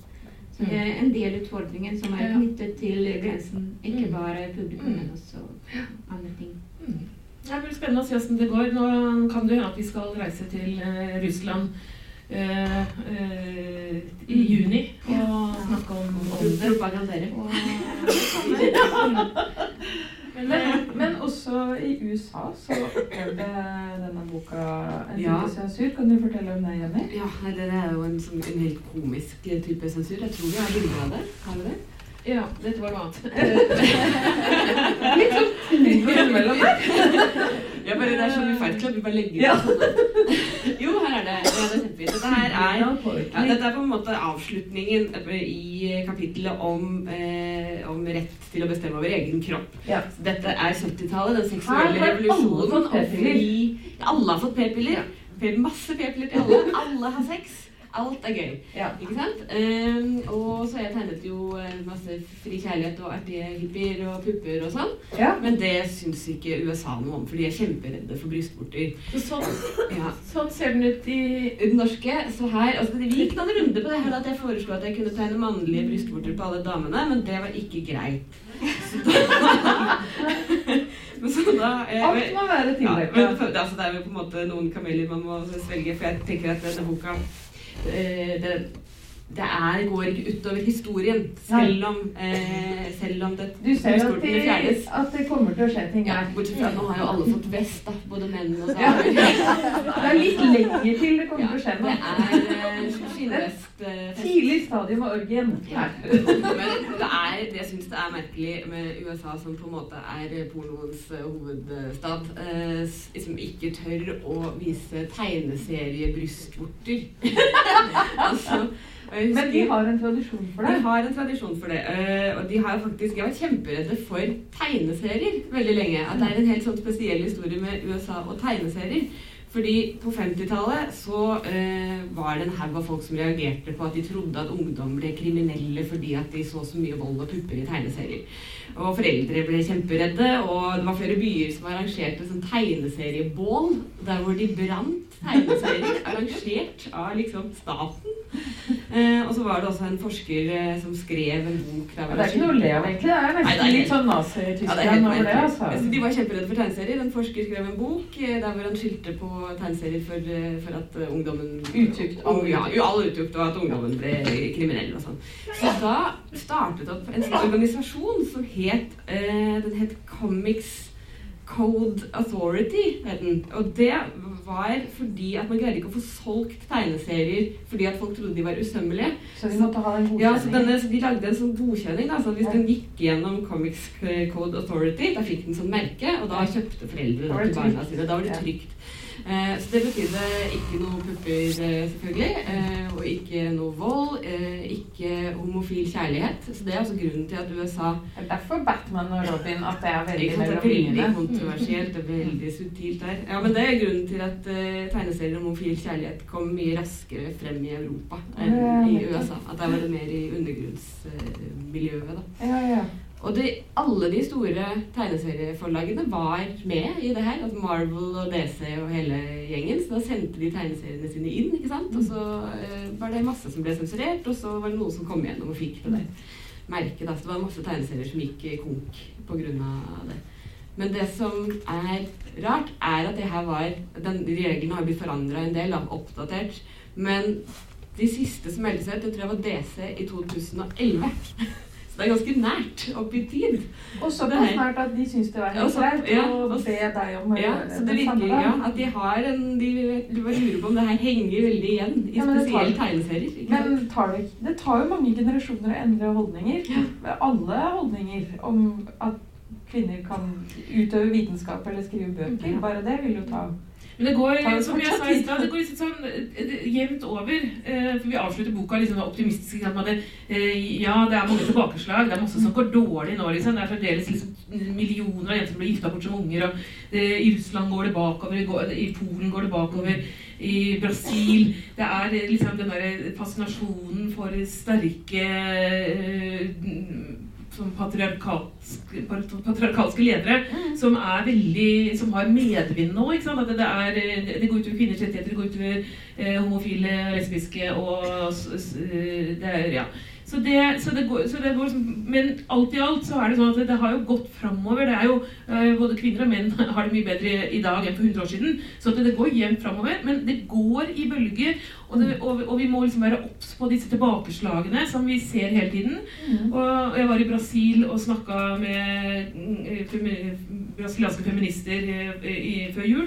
Så det er en del utfordringer som er knyttet til grensen. Ikke Mm. bare publikum, Mm. men også andre ting. Det blir spennende å se hvordan det går. Nå kan det hende at vi skal reise til eh, Russland i juni og snakke om, det. Propagandere. Men, Men, eh, også i USA så opplevde denne boka en type sensur. Kan du fortelle om det, Jenny? Ja, det er jo en, sånn, en helt komisk type sensur. Jeg tror vi har bilder av det. Har vi det? Ja, dette var noe annet. Litt sånn innimellom der. Ja, bare det er sånn vi Fight Club. Vi bare legger Ja. det sånn. Jo, her er det. Ja, det er kjempefint. Dette her er ja, Dette er på en måte avslutningen i kapittelet om, eh, om rett til å bestemme over egen kropp. Ja. Dette er 70-tallet, den Her seksuelle alle revolusjonen. Ja, alle har fått p-piller. Masse p-piller til alle. Alle har sex. Alt er gøy. Ja. Ikke sant? Um, og så jeg tegnet jo eh, masse fri kjærlighet og artige hippier og pupper og sånn. ja. Men det syns ikke USA noe om, for de er kjemperedde for brystvorter. Så sånn, Ja. sånn ser den ut i Den norske, så her, altså Vi gikk noen runder på det her at jeg foreslo at jeg kunne tegne mannlige brystvorter på alle damene, men det var ikke greit. Så da, men så da eh, Alt må være ja, tilrettelagt. men altså, det er jo på en måte noen kameler man må svelge, for jeg tenker at denne boka eh, det, er, går ikke utover historien, selv om, eh, selv om det Du ser at de, at det kommer til å skje ting Ja, her. bortsett fra nå har jo alle fått vest, da. Både menn og Ja. Det er litt lenger til det kommer til å skje Det er eh, skinnvest. eh. Tidlig stadium av orgien. Ja. Men det er, jeg syns det er merkelig med USA, som på en måte er pornoens eh, hovedstad, eh, som ikke tør å vise tegneseriebrystvorter. altså, Men de har en tradisjon for det? de har en tradisjon for det. eh, og de har faktisk, vært kjemperedde for tegneserier veldig lenge. At det er en helt sånn spesiell historie med USA og tegneserier. Fordi på 50-tallet så eh, var det en haug av folk som reagerte på at de trodde at ungdom ble kriminelle fordi at de så så mye vold og pupper i tegneserier. Og foreldre ble kjemperedde, og det var flere byer som arrangerte sånn tegneseriebål der hvor de brant tegneserier arrangert av liksom staten. Eh, og så var det også en forsker eh, som skrev en bok der Ja, det er ikke noe å le av, egentlig. Det er Nei, det er nesten litt sånn Nazi-Tyskland over det. altså. Altså, de var kjemperedde for tegneserier. En forsker skrev en bok eh, der hvor han skilte på tegneserier for, for at ungdommen Utukt, all Ja, all utukt, og at ungdommen ble kriminell og sånn. Så da startet opp en sånn organisasjon som het eh, Den het Comics Code Authority, den. Og det var fordi at man greide ikke å få solgt tegneserier fordi at folk trodde de var usømmelige. Så de måtte ha en godkjenning? Ja, så, denne, så De lagde en sånn godkjenning. da, så Hvis Ja. den gikk gjennom Comics Code Authority, da fikk den sånn merke, og da kjøpte foreldre det det til barna sine. Da var det trygt. Eh, så det betydde ikke noe pupper, eh, selvfølgelig, eh, og ikke noe vold. Eh, ikke homofil kjærlighet. Så det er altså grunnen til at USA Det er derfor Batman og Robin at det er veldig ikke det er veldig kontroversielt og veldig subtilt der. Ja, men det er grunnen til at tegneserier om homofil kjærlighet kom mye raskere frem i Europa enn i. USA. At der var det mer i undergrunnsmiljøet, da. Ja, ja. Og de, alle de store tegneserieforlagene var med i det her. Altså Marvel og DC og hele gjengen. Så da sendte de tegneseriene sine inn. ikke sant? Og så eh, var det masse som ble sensurert, og så var det noen som kom igjennom og fikk det der merket. Altså, Så det var masse tegneserier som gikk konk pga. det. Men det som er rart, er at det her var den, de Reglene har blitt forandra en del, da, oppdatert. Men de siste som meldte seg ut, det tror jeg var DC i 2011. Det er ganske nært opp i tid. Og Det såpass er- snart at de syns det var Ja, helt greit ja, å be deg om å Ja, gjøre så det virker ja, at de har en De, Du bare lurer på om det her henger veldig igjen i Ja, det spesielle tegneserier. Men tar det, det tar jo mange generasjoner å endre holdninger. Alle holdninger om at kvinner kan utøve vitenskap eller skrive bøker. Ja. Bare det vil jo ta Men det går, det som jeg sa i stad, det går litt sånn eh, jevnt over. eh, For vi avslutter boka sånn optimistisk. med at det, eh, Ja, det er mange tilbakeslag. Det er masse som går dårlig nå. liksom. Det er fremdeles liksom millioner av jenter som blir gifta bort som unger. og det, I Russland går det bakover, i Polen går det bakover. I Brasil Det er liksom den derre fascinasjonen for sterke som patriarkalske, patriarkalske ledere som er veldig Som har medvind nå. ikke sant? At det, er, eh, det går utover kvinners rettigheter, det går utover eh, homofile, lesbiske og eh, det er, ja. Så det, så det går, så det går liksom, Men alt i alt så er det sånn at det, har jo gått framover. Det er jo, eh, både kvinner og menn har det mye bedre i dag enn for 100 år siden. Så det går jevnt framover. Men det går i bølger. Og, det, og, og vi må liksom være obs på disse tilbakeslagene som vi ser hele tiden. Mm. Og jeg var i Brasil og snakka med femi- brasilianske feminister eh, i, før jul.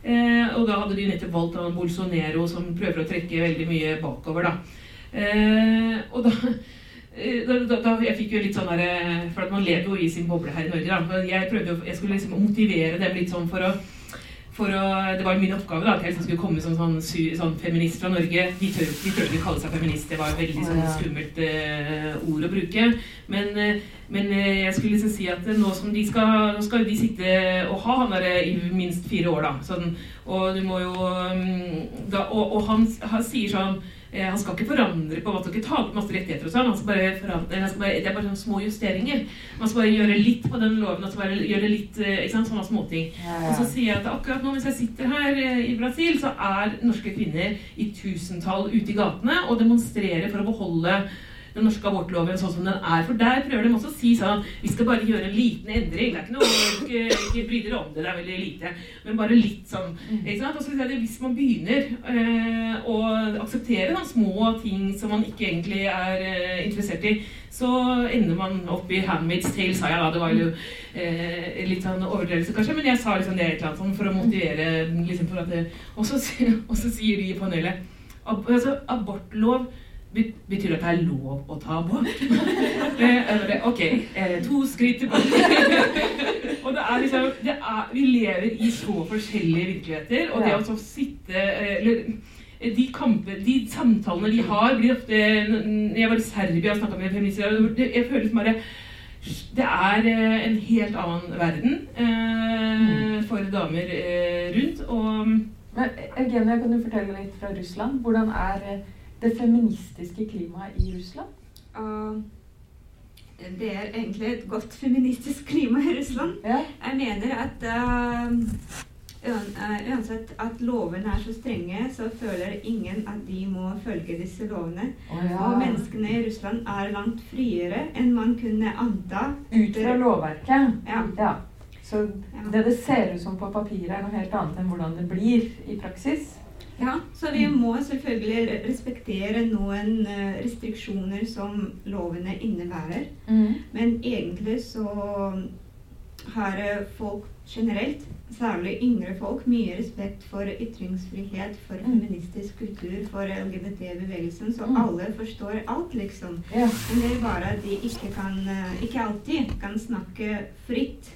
Eh, og da hadde de nettopp valgt Bolsonero, Bolsonaro, som prøver å trekke veldig mye bakover. da. Eh, og da, eh, da, da, da Jeg fikk jo litt sånn der, For at man lever jo i sin boble her i Norge. da, Jeg prøvde jo, jeg skulle liksom motivere dem litt sånn for å for å, Det var min oppgave da, at jeg liksom skulle komme som sånn, sånn, sånn feminist fra Norge. De tør, de tør ikke kalle seg feminist, det var et veldig sånn, skummelt uh, ord å bruke. Men, uh, men uh, jeg skulle liksom si at eh, nå som de skal, nå skal de sitte og ha han der i minst fire år, da. Sånn, og du må jo um, da, Og, og han, han sier sånn eh, han skal ikke forandre på hva dere ikke ta bort masse rettigheter og sånn. Han skal bare forandre, han skal bare, det er bare sånne små justeringer. Man skal bare gjøre litt på den loven. Altså bare gjøre litt, eh, ikke sant, sånne småting. Ja, Og så sier jeg at akkurat nå mens jeg sitter her eh, i Brasil, så er norske kvinner i tusentall ute i gatene og demonstrerer for å beholde den norske abortloven sånn som den er. For der prøver de også å si sånn Vi skal bare gjøre en liten endring. Det er ikke noe Ikke, ikke bry dere om det, det er veldig lite. Men bare litt sånn. Ikke sant? Og så Hvis man begynner eh, å akseptere da, små ting som man ikke egentlig er eh, interessert i, så ender man opp i Handmaid's Tale, sa jeg da. Det var jo eh, litt sånn overdrevelse, kanskje, men jeg sa liksom det et eller annet sånn for å motivere liksom for at det, og, så, og så sier de i panelet ab, altså, Abortlov be- betyr at det er lov å ta abort. Eh, ok, eh, to skritt tilbake. og det er liksom det er, Vi lever i så forskjellige virkeligheter, og det å så sitte eh, eller de kampe, de samtalene de har, blir ofte jeg var i Serbia og snakka med feminister, jeg føler som bare det er en helt annen verden eh, for damer eh, rundt. Og Eugenia, kan du fortelle litt fra Russland? Hvordan er det feministiske klimaet i Russland? Uh, det er egentlig et godt feministisk klima i Russland. Ja. Jeg mener at uh, uansett at lovene er så strenge, så føler ingen at de må følge disse lovene. Oh, ja. Og menneskene i Russland er langt friere enn man kunne anta. Ut fra lovverket? Ja. ja. Så det det ser ut som på papiret, er noe helt annet enn hvordan det blir i praksis? Ja, så vi må selvfølgelig respektere noen eh, restriksjoner som lovene innebærer. Men egentlig så har eh, folk generelt, særlig yngre folk, mye respekt for ytringsfrihet, for Mm. feministisk kultur, for LGBT-bevegelsen. Så Mm. alle forstår alt, liksom. Ja. Men det er bare at de ikke kan eh, Ikke alltid kan snakke fritt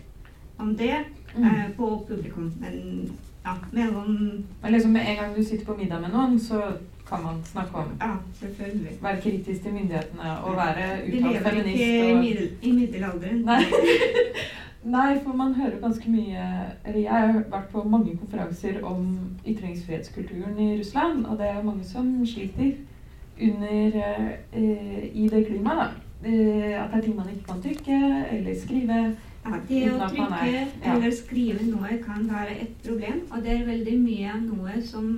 om det Mm. eh, på publikum. Men ja, mellom Men liksom med en gang du sitter på middag med noen, så kan man snakke om Ja, selvfølgelig. være kritisk til myndighetene og være Vi uttalt lever ikke i, Og... i middelalderen. Nei. Nei, for man hører ganske mye jeg har vært på mange konferanser om ytringsfrihetskulturen i Russland, og det er mange som sliter under eh, i det klimaet. Eh, at det er ting man ikke kan trykke eller skrive. Ja, det å at trykke eller skrive noe kan være et problem. Og det er veldig mye av noe som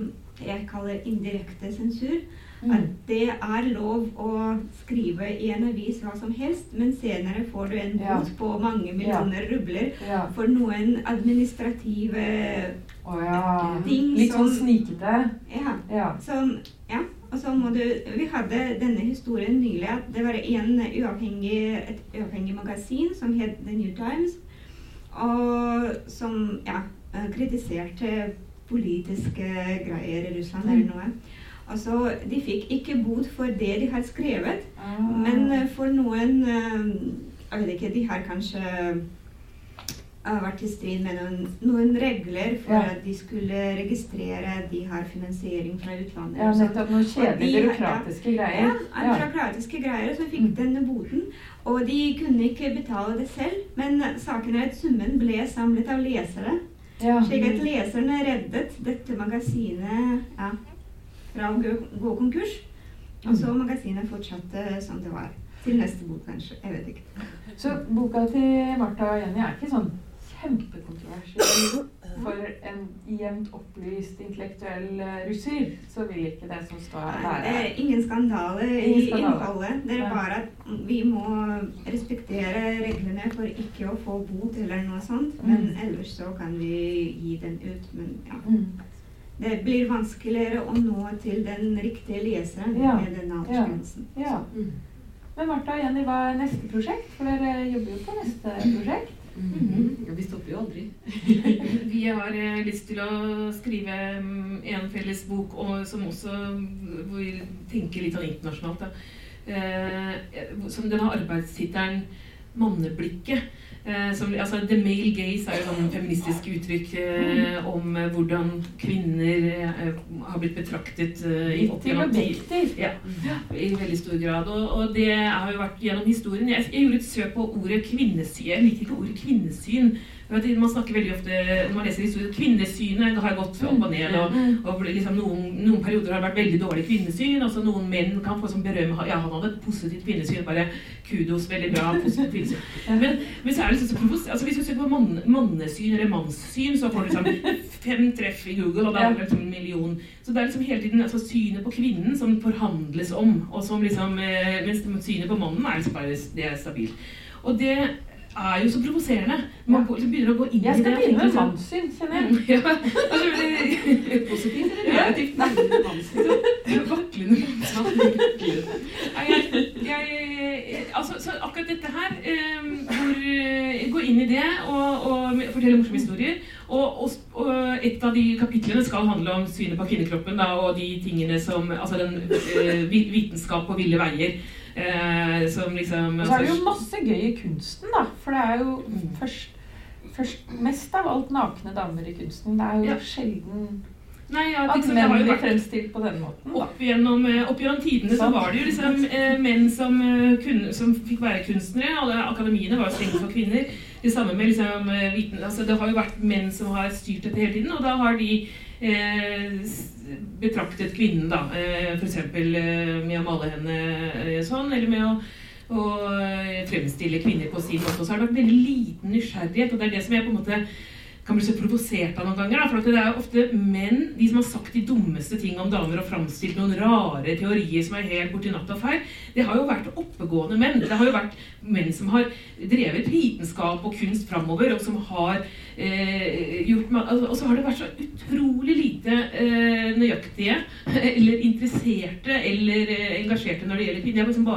jeg kaller indirekte sensur. At det er lov å skrive i en avis hva som helst, men senere får du en bot på mange millioner rubler for noen administrative ting. ja. ting Litt sånn snikete. Ja. Ja. Som, ja, og så må du Vi hadde denne historien nylig at det var en uavhengig, et uavhengig magasin som het The New Times, og som ja, eh, kritiserte politiske greier i Russland eller noe. Altså, De fikk ikke bot for det de har skrevet, Ah. men eh, for noen eh, Jeg vet ikke, de har kanskje har vært i strid med noen, noen regler for Ja. at de skulle registrere de har finansiering fra utlandet. Ja, nettopp noen kjedelige byråkratiske greier. Ja. byråkratiske greier som fikk Mm. denne boten. Og de kunne ikke betale det selv, men saken er at summen ble samlet av lesere. Ja. Slik at leserne reddet dette magasinet ja, fra å gå, gå konkurs. Og så magasinet fortsatte som det var. Til neste bok, kanskje. Jeg vet ikke. Så boka til Martha og Jenny er ikke sånn kjempekontroversiell. For en jevnt opplyst intellektuell eh, russer, så vil ikke det som står Det være er ingen skandale i innholdet. Det er bare at vi må respektere reglene for ikke å få bot eller noe sånt. Men Mm. ellers så kan vi gi den ut. Men ja. mm. Det blir vanskeligere å nå til den riktige leseren Ja. med den aldersgrensen. Ja. Ja. Men Martha og Jenny, hva er neste prosjekt? For dere jobber jo på neste prosjekt. Mhm. Ja, vi stopper jo aldri. Vi har eh, lyst til å skrive mm, en felles bok og, som også hvor vi tenker litt sånn internasjonalt. Da. Eh, som den har arbeidstittelen 'Manneblikket'. Eh, som, altså, the male gaze er jo sånn feministisk uttrykk eh, om eh, hvordan kvinner eh, har blitt betraktet eh, i opp Til objekter. Ja, i veldig stor grad. Og, og det har jo vært gjennom historien. Jeg, jeg gjorde et søk på ordet kvinnesyn. Jeg liker ikke ordet kvinnesyn. At Man snakker veldig ofte når man leser historie Kvinnesynet har gått opp og ned. og Mm. og liksom noen, noen perioder har det vært veldig dårlig kvinnesyn. Altså noen menn kan få som berøm. Ja, han hadde et positivt kvinnesyn. Bare kudos, veldig bra. positivt kvinnesyn. Men, men så er det liksom så altså Hvis du ser på mann, mannesyn eller mannssyn, så får du liksom fem treff i Google, og da er det liksom en million. Så det er liksom hele tiden altså synet på kvinnen som forhandles om, og som liksom eh, Mens synet på mannen er liksom bare det er stabilt. Og det er jo så provoserende. Man går, begynner å gå inn i det. Jeg skal begynne med mannssyn, kjenner jeg. ja, altså, Positivt eller negativt? Vaklende jeg, altså, så akkurat dette her eh, hvor, eh, Gå inn i det og, og fortelle morsomme historier. Og, og, og et av de kapitlene skal handle om synet på kvinnekroppen da, og de tingene som Altså den eh, vitenskap på ville veier. Eh, som liksom Og så er det jo masse gøy i kunsten, da. For det er jo først, først mest av alt nakne damer i kunsten. Det er jo Ja. sjelden Nei, ja, at menn blir fremstilt på den måten. Da. Opp gjennom, eh, opp gjennom tidene så var det jo liksom eh, menn som, eh, kunne, som fikk være kunstnere. Alle akademiene var jo stengt for kvinner. Det samme med liksom, eh, viten, altså, Det har jo vært menn som har styrt dette hele tiden, og da har de eh, betraktet kvinnen, da. Eh, F.eks. Eh, med å male henne sånn, eller med å å eh, fremstille kvinner på sin måte. Og så har det vært veldig liten nysgjerrighet, og det er det som jeg på en måte kan bli så provosert av noen ganger. For det er ofte menn de som har sagt de dummeste ting om damer og framstilt noen rare teorier som er helt borti natta feil. Det har jo vært oppegående menn. Det har jo vært menn som har drevet vitenskap og kunst framover, og som har gjort ma- altså, Og så har det vært så utrolig lite eh, nøyaktige eller interesserte eller eh, engasjerte når det gjelder kvinner. Er liksom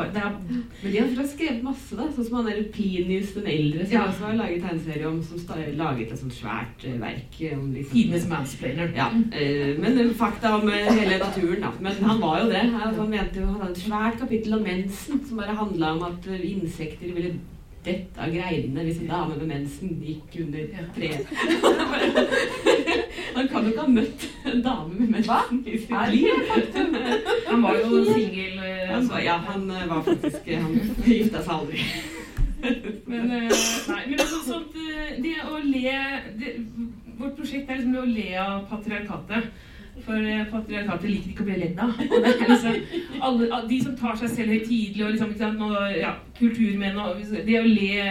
Men de har skrevet masse, da. Sånn som han der Plinius den eldre, som Ja. også har laget tegneserie om, som laget et sånt svært eh, verk eh, om liksom tidenes mansplainer. Ja, eh, men eh, fakta om eh, hele naturen, da. Men han var jo det. Han, han mente jo han hadde et svært kapittel om mensen, som bare handla om at eh, insekter ville dette av greinene hvis en dame med mensen gikk under treet. han kan jo ikke ha møtt en dame med mensen i sitt liv. Han var jo singel. eh, Han var, ja, han eh, var faktisk eh, Han gifta seg aldri. Men, nei, men altså, sånt, det å le det, Vårt prosjekt er liksom det å le av patriarkatet. For eh, patriarkatet liker ikke å bli ledd av. Liksom alle, de som tar seg selv høytidelig og liksom, liksom og, ja, kulturmenn og Det å le,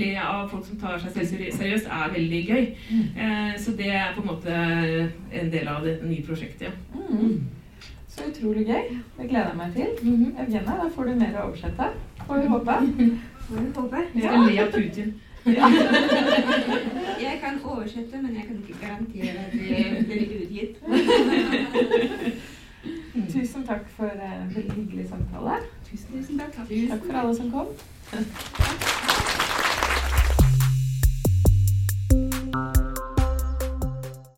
le av folk som tar seg selv seriøst, er veldig gøy. Eh, så det er på en måte en del av det nye prosjektet. Ja. Mm. Så utrolig gøy. Det gleder jeg meg til. Eugenia, da får du mer å oversette. Får vi håpe. Får vi håpe. Vi skal le av Putin. Jeg kan oversette, men jeg kan ikke garantere at det blir utgitt. Tusen takk for eh, en veldig hyggelig samtale. Tusen takk. Takk for alle som kom.